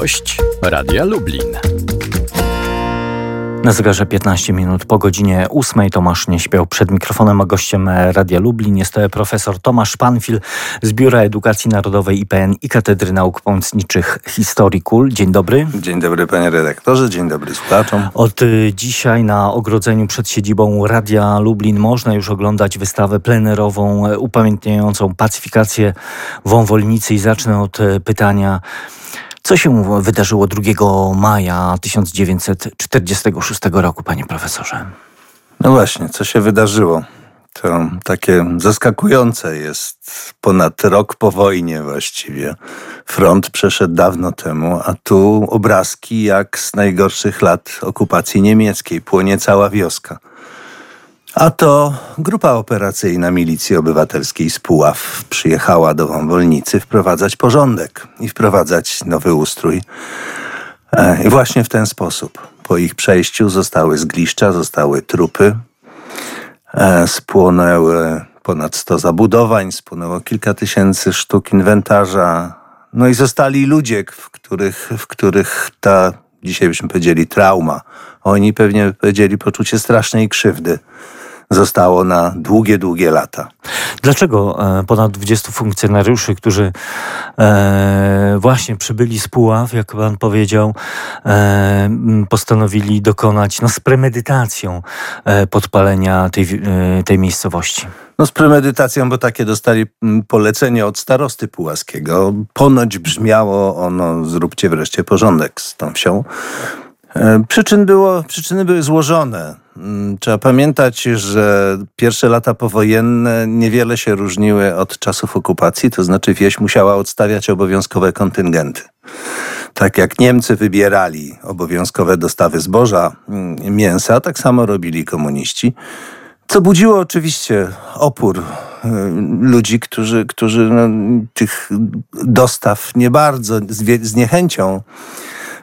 Gość Radia Lublin. Na zegarze 15 minut po godzinie 8 Tomasz nie śpiał przed mikrofonem, a gościem Radia Lublin jest profesor Tomasz Panfil z Biura Edukacji Narodowej IPN i Katedry Nauk Pomocniczych Historii KUL. Dzień dobry. Dzień dobry panie redaktorze, dzień dobry słuchaczom. Od dzisiaj na ogrodzeniu przed siedzibą Radia Lublin można już oglądać wystawę plenerową upamiętniającą pacyfikację Wąwolnicy i zacznę od pytania co się wydarzyło 2 maja 1946 roku, panie profesorze? No właśnie, co się wydarzyło? To takie zaskakujące jest. Ponad rok po wojnie właściwie. Front przeszedł dawno temu, a tu obrazki jak z najgorszych lat okupacji niemieckiej. Płonie cała wioska. A to grupa operacyjna Milicji Obywatelskiej z Puław przyjechała do Wąwolnicy wprowadzać porządek i wprowadzać nowy ustrój. E, I właśnie w ten sposób. Po ich przejściu zostały zgliszcza, zostały trupy, e, spłonęły ponad 100 zabudowań, spłonęło kilka tysięcy sztuk inwentarza. No i zostali ludzie, w których, w których ta, dzisiaj byśmy powiedzieli, trauma. Oni pewnie powiedzieli poczucie strasznej krzywdy zostało na długie, długie lata. Dlaczego e, ponad 20 funkcjonariuszy, którzy e, właśnie przybyli z Puław, jak pan powiedział, e, postanowili dokonać no, z premedytacją podpalenia tej, tej miejscowości? No z premedytacją, bo takie dostali polecenie od starosty pułaskiego. Ponoć brzmiało ono, zróbcie wreszcie porządek z tą wsią. Przyczyn było, przyczyny były złożone. Mm, trzeba pamiętać, że pierwsze lata powojenne niewiele się różniły od czasów okupacji, to znaczy wieś musiała odstawiać obowiązkowe kontyngenty. Tak jak Niemcy wybierali obowiązkowe dostawy zboża, mm, mięsa, tak samo robili komuniści. Co budziło oczywiście opór e, ludzi, którzy, którzy no, tych dostaw nie bardzo z, z niechęcią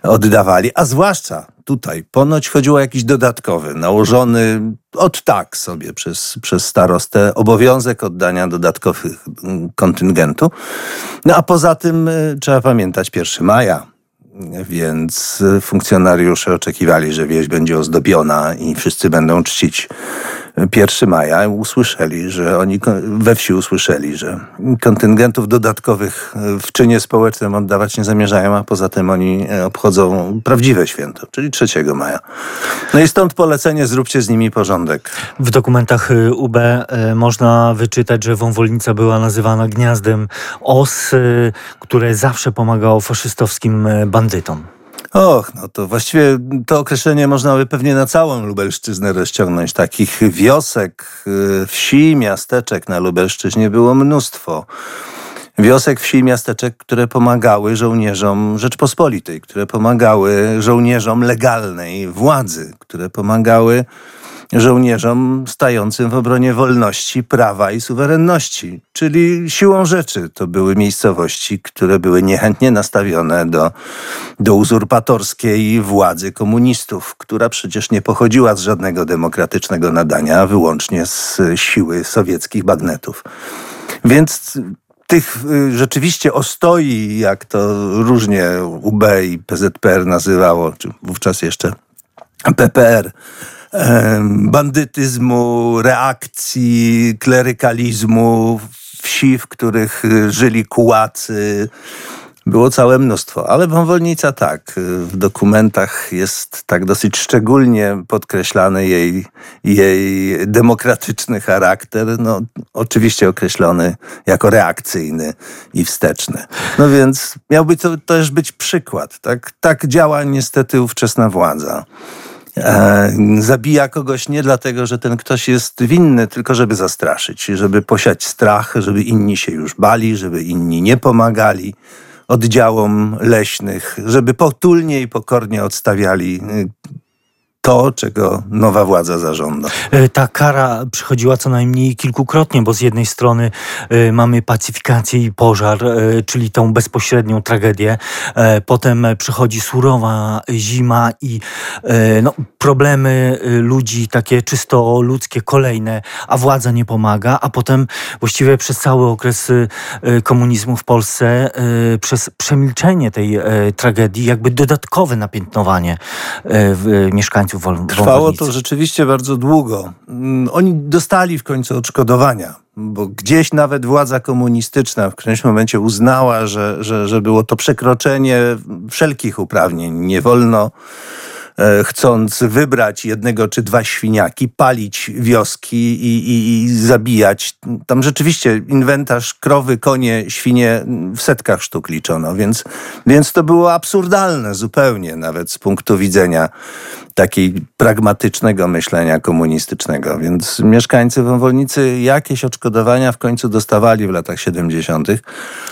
oddawali, a zwłaszcza tutaj ponoć chodziło o jakiś dodatkowy, nałożony od tak sobie przez, przez starostę obowiązek oddania dodatkowych mm, kontyngentu. No a poza tym y, trzeba pamiętać 1 maja, więc funkcjonariusze oczekiwali, że wieś będzie ozdobiona i wszyscy będą czcić 1 maja usłyszeli, że oni we wsi usłyszeli, że kontyngentów dodatkowych w czynie społecznym oddawać nie zamierzają, a poza tym oni e, obchodzą prawdziwe święto, czyli 3 maja. No i stąd polecenie, zróbcie z nimi porządek. W dokumentach y, UB e, można wyczytać, że Wąwolnica była nazywana gniazdem os, y, które zawsze pomagało faszystowskim e, bandytom. Och, no to właściwie to określenie można by pewnie na całą Lubelszczyznę rozciągnąć. Takich wiosek, y, wsi, miasteczek na Lubelszczyźnie było mnóstwo. Wiosek, wsi miasteczek, które pomagały żołnierzom Rzeczpospolitej, które pomagały żołnierzom legalnej władzy, które pomagały żołnierzom stającym w obronie wolności, prawa i suwerenności. Czyli siłą rzeczy to były miejscowości, które były niechętnie nastawione do, do uzurpatorskiej władzy komunistów, która przecież nie pochodziła z żadnego demokratycznego nadania, wyłącznie z siły sowieckich bagnetów. Więc tych y, rzeczywiście ostoi, jak to różnie UB i PZPR nazywało, czy wówczas jeszcze PPR, bandytyzmu, reakcji, klerykalizmu, wsi, w których y, żyli kułacy. Było całe mnóstwo, ale Wąwolnica tak, w dokumentach jest tak dosyć szczególnie podkreślany jej, jej demokratyczny charakter, no oczywiście określony jako reakcyjny i wsteczny. No więc miałby to też być przykład, tak, tak działa niestety ówczesna władza. E, zabija kogoś nie dlatego, że ten ktoś jest winny, tylko żeby zastraszyć, żeby posiać strach, żeby inni się już bali, żeby inni nie pomagali oddziałom leśnych, żeby potulnie i pokornie odstawiali y, to, czego nowa władza zażąda. E, ta kara przychodziła co najmniej kilkukrotnie, bo z jednej strony e, mamy pacyfikację i pożar, e, czyli tą bezpośrednią tragedię. Potem przychodzi surowa zima i no, problemy ludzi takie czysto ludzkie, kolejne, a władza nie pomaga, a potem właściwie przez cały okres komunizmu w Polsce, przez przemilczenie tej tragedii, jakby dodatkowe napiętnowanie mieszkańców Trwało to rzeczywiście bardzo długo. Mm, oni dostali w końcu odszkodowania, bo gdzieś nawet władza komunistyczna w którymś momencie uznała, że, że, że było to przekroczenie wszelkich uprawnień. Nie wolno chcąc wybrać jednego czy dwa świniaki, palić wioski i, i, i, zabijać. Tam rzeczywiście inwentarz krowy, konie, świnie w setkach sztuk liczono, więc, więc to było absurdalne zupełnie, nawet z punktu widzenia takiej pragmatycznego myślenia komunistycznego. Więc mieszkańcy Wąwolnicy jakieś odszkodowania w końcu dostawali w latach 70.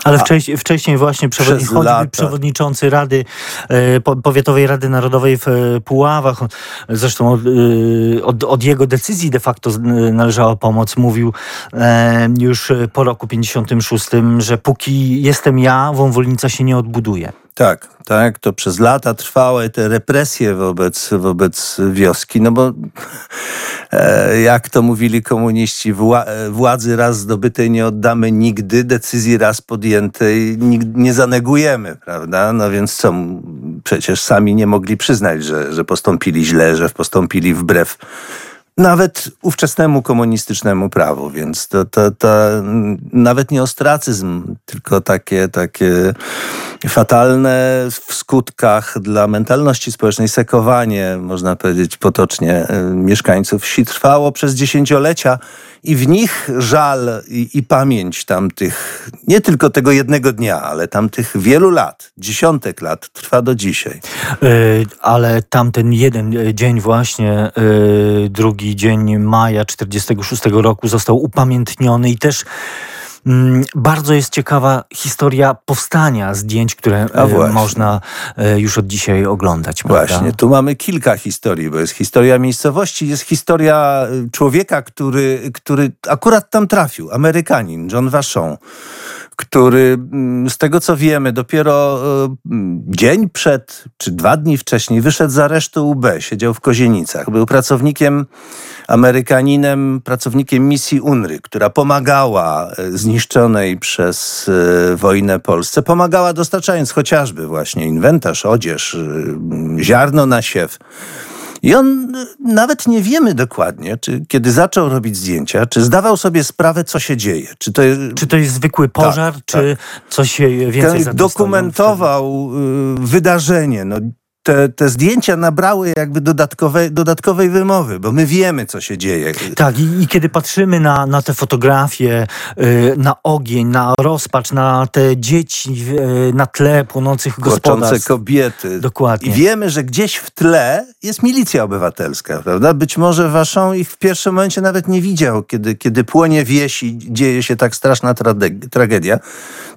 Ale wcześniej, wcześniej właśnie przewodni, przewodniczący Rady, e, Powiatowej Rady Narodowej w Puławach, zresztą od, y, od, od, jego decyzji de facto należała pomoc, mówił e, już po roku 56, że póki jestem ja, Wąwolnica się nie odbuduje. Tak, tak, to przez lata trwały te represje wobec, wobec wioski, no bo e, jak to mówili komuniści, wła, władzy raz zdobytej nie oddamy nigdy, decyzji raz podjętej nie zanegujemy, prawda? No więc co, przecież sami nie mogli przyznać, że, że postąpili źle, że postąpili wbrew nawet ówczesnemu komunistycznemu prawu, więc to, to, to nawet nie ostracyzm, tylko takie, takie fatalne w skutkach dla mentalności społecznej sekowanie, można powiedzieć potocznie, e, mieszkańców wsi trwało przez dziesięciolecia i w nich żal i, i pamięć tamtych, nie tylko tego jednego dnia, ale tamtych wielu lat, dziesiątek lat trwa do dzisiaj. Yy, ale tamten jeden dzień właśnie, yy, drugi dzień maja 46 roku został upamiętniony i też Mm, bardzo jest ciekawa historia powstania zdjęć, które e, można e, już od dzisiaj oglądać. Prawda? Właśnie, tu mamy kilka historii, bo jest historia miejscowości, jest historia e, człowieka, który, który akurat tam trafił, Amerykanin, John Vachon który mm, z tego co wiemy, dopiero dzień przed, czy dwa dni wcześniej wyszedł z aresztu UB, siedział w Kozienicach. Był pracownikiem Amerykaninem, pracownikiem misji UNRY, która pomagała e, zniszczonej przez e, wojnę Polsce, pomagała dostarczając chociażby właśnie inwentarz, odzież, e, ziarno na siew. I on nawet nie wiemy dokładnie, czy kiedy zaczął robić zdjęcia, czy zdawał sobie sprawę, co się dzieje. Czy to, jest, czy to jest zwykły pożar, tak, czy tak. coś więcej Dokumentował wydarzenie. No, te, te zdjęcia nabrały jakby dodatkowej, dodatkowej wymowy, bo my wiemy, co się dzieje. Tak, i, i kiedy patrzymy na, na te fotografie, yy, na ogień, na rozpacz, na te dzieci yy, na tle płonących gospodarstw. kobiety. Dokładnie. I wiemy, że gdzieś w tle jest milicja obywatelska, prawda? Być może Waszą ich w pierwszym momencie nawet nie widział, kiedy, kiedy płonie wieś i dzieje się tak straszna tragedia,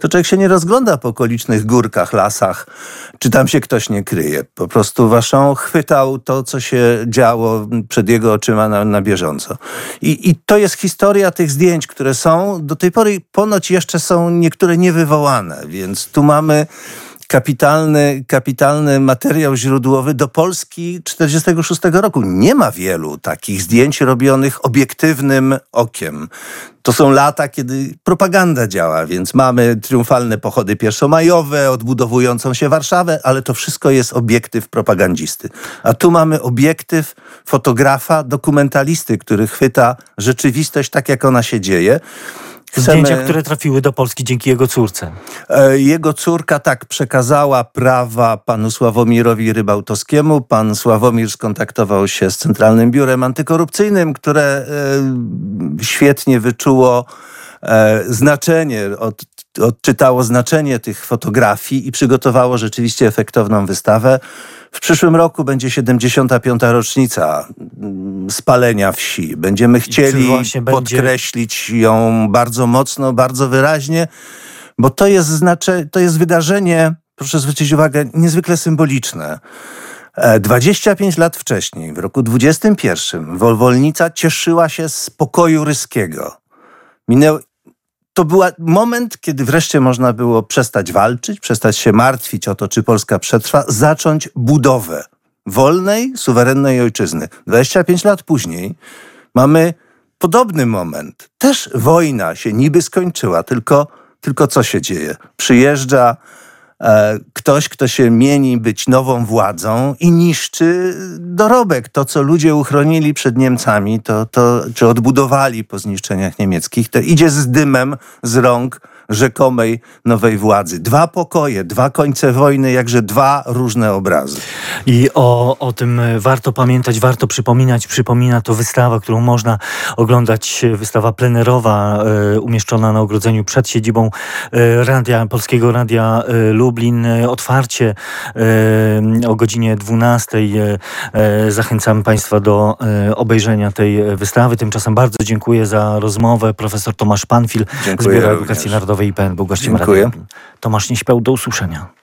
to człowiek się nie rozgląda po okolicznych górkach, lasach, czy tam się ktoś nie kryje. Po prostu Waszą chwytał to, co się działo przed jego oczyma na, na bieżąco. I, I to jest historia tych zdjęć, które są. Do tej pory ponoć jeszcze są niektóre niewywołane, więc tu mamy kapitalny, kapitalny materiał źródłowy do Polski 46 roku. Nie ma wielu takich zdjęć robionych obiektywnym okiem. To są lata, kiedy propaganda działa, więc mamy triumfalne pochody pierwszomajowe, odbudowującą się Warszawę, ale to wszystko jest obiektyw propagandzisty. A tu mamy obiektyw fotografa, dokumentalisty, który chwyta rzeczywistość tak, jak ona się dzieje. Chcemy... Zdjęcia, które trafiły do Polski dzięki jego córce. E, jego córka tak przekazała prawa panu Sławomirowi Rybałtowskiemu. Pan Sławomir skontaktował się z Centralnym Biurem Antykorupcyjnym, które e, świetnie wyczuło e, znaczenie, od, odczytało znaczenie tych fotografii i przygotowało rzeczywiście efektowną wystawę. W przyszłym roku będzie 75. rocznica mm, spalenia wsi. Będziemy chcieli podkreślić ją bardzo mocno, bardzo wyraźnie, bo to jest, znacze, to jest wydarzenie, proszę zwrócić uwagę, niezwykle symboliczne. E, 25 lat wcześniej, w roku 21, Wolwolnica cieszyła się z pokoju ryskiego. Minęło, to był moment, kiedy wreszcie można było przestać walczyć, przestać się martwić o to, czy Polska przetrwa, zacząć budowę wolnej, suwerennej ojczyzny. 25 lat później mamy podobny moment. Też wojna się niby skończyła, tylko, tylko co się dzieje? Przyjeżdża ktoś, kto się mieni być nową władzą i niszczy dorobek. To, co ludzie uchronili przed Niemcami, to, to, czy odbudowali po zniszczeniach niemieckich, to idzie z dymem z rąk rzekomej nowej władzy. Dwa pokoje, dwa końce wojny, jakże dwa różne obrazy. I o, o tym warto pamiętać, warto przypominać. Przypomina to wystawa, którą można oglądać, wystawa plenerowa e, umieszczona na ogrodzeniu przed siedzibą e, Radia, Polskiego Radia e, Lublin. Otwarcie o godzinie 12. E, e, Zachęcamy Państwa do obejrzenia tej wystawy. Tymczasem bardzo dziękuję za rozmowę. Profesor Tomasz Panfil z Dziękuję Biura również. Edukacji Narodowej IPN był gościem Dziękuję. Radia. Tomasz nie śpiał, do usłyszenia.